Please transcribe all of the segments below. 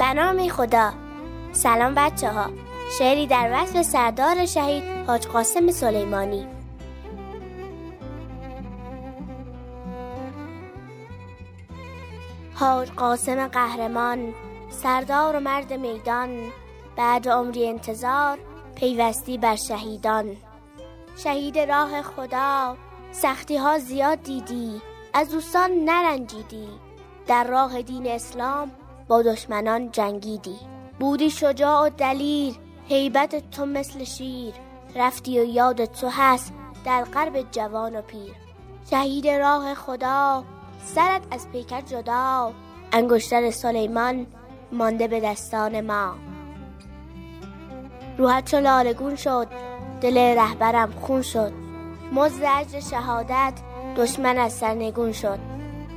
به نام خدا. سلام بچه ها شعری در وصف سردار شهید حاج قاسم سلیمانی. حاج قاسم قهرمان سردار و مرد میدان بعد عمری انتظار پیوستی بر شهیدان. شهید راه خدا سختی ها زیاد دیدی از دوستان نرنجیدی. در راه دین اسلام با دشمنان جنگیدی. بودی شجاع و دلیر هیبت تو مثل شیر. رفتی و یاد تو هست در قرب جوان و پیر. شهید راه خدا سرت از پیکر جدا. انگشتر سلیمان مانده به دستان ما. روحت چو لالگون شد دل رهبرم خون شد. مزد شهادت دشمن از سرنگون شد.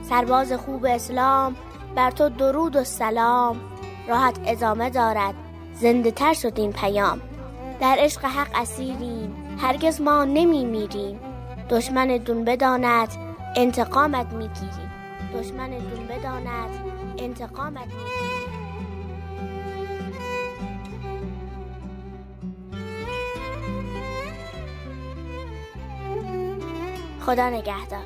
سرباز خوب اسلام بر تو درود و سلام. راحت ادامه دارد. زنده تر شد این پیام. در عشق حق اسیریم. هرگز ما نمی میریم. دشمن دون بداند انتقامت می‌گیریم دشمن دون بداند انتقامت می‌گیریم خدا نگهدار.